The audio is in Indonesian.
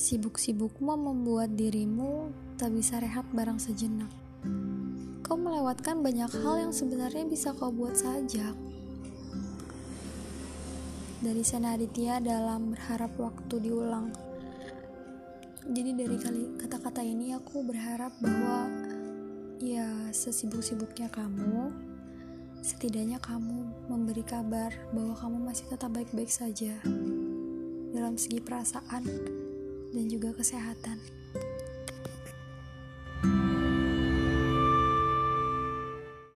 Sibuk-sibukmu membuat dirimu tak bisa rehat barang sejenak. Kau melewatkan banyak hal yang sebenarnya bisa kau buat saja. Dari Sena Aditya dalam berharap waktu diulang. Jadi dari kali kata-kata ini aku berharap bahwa ya sesibuk-sibuknya kamu, setidaknya kamu memberi kabar bahwa kamu masih tetap baik-baik saja dalam segi perasaan dan juga kesehatan.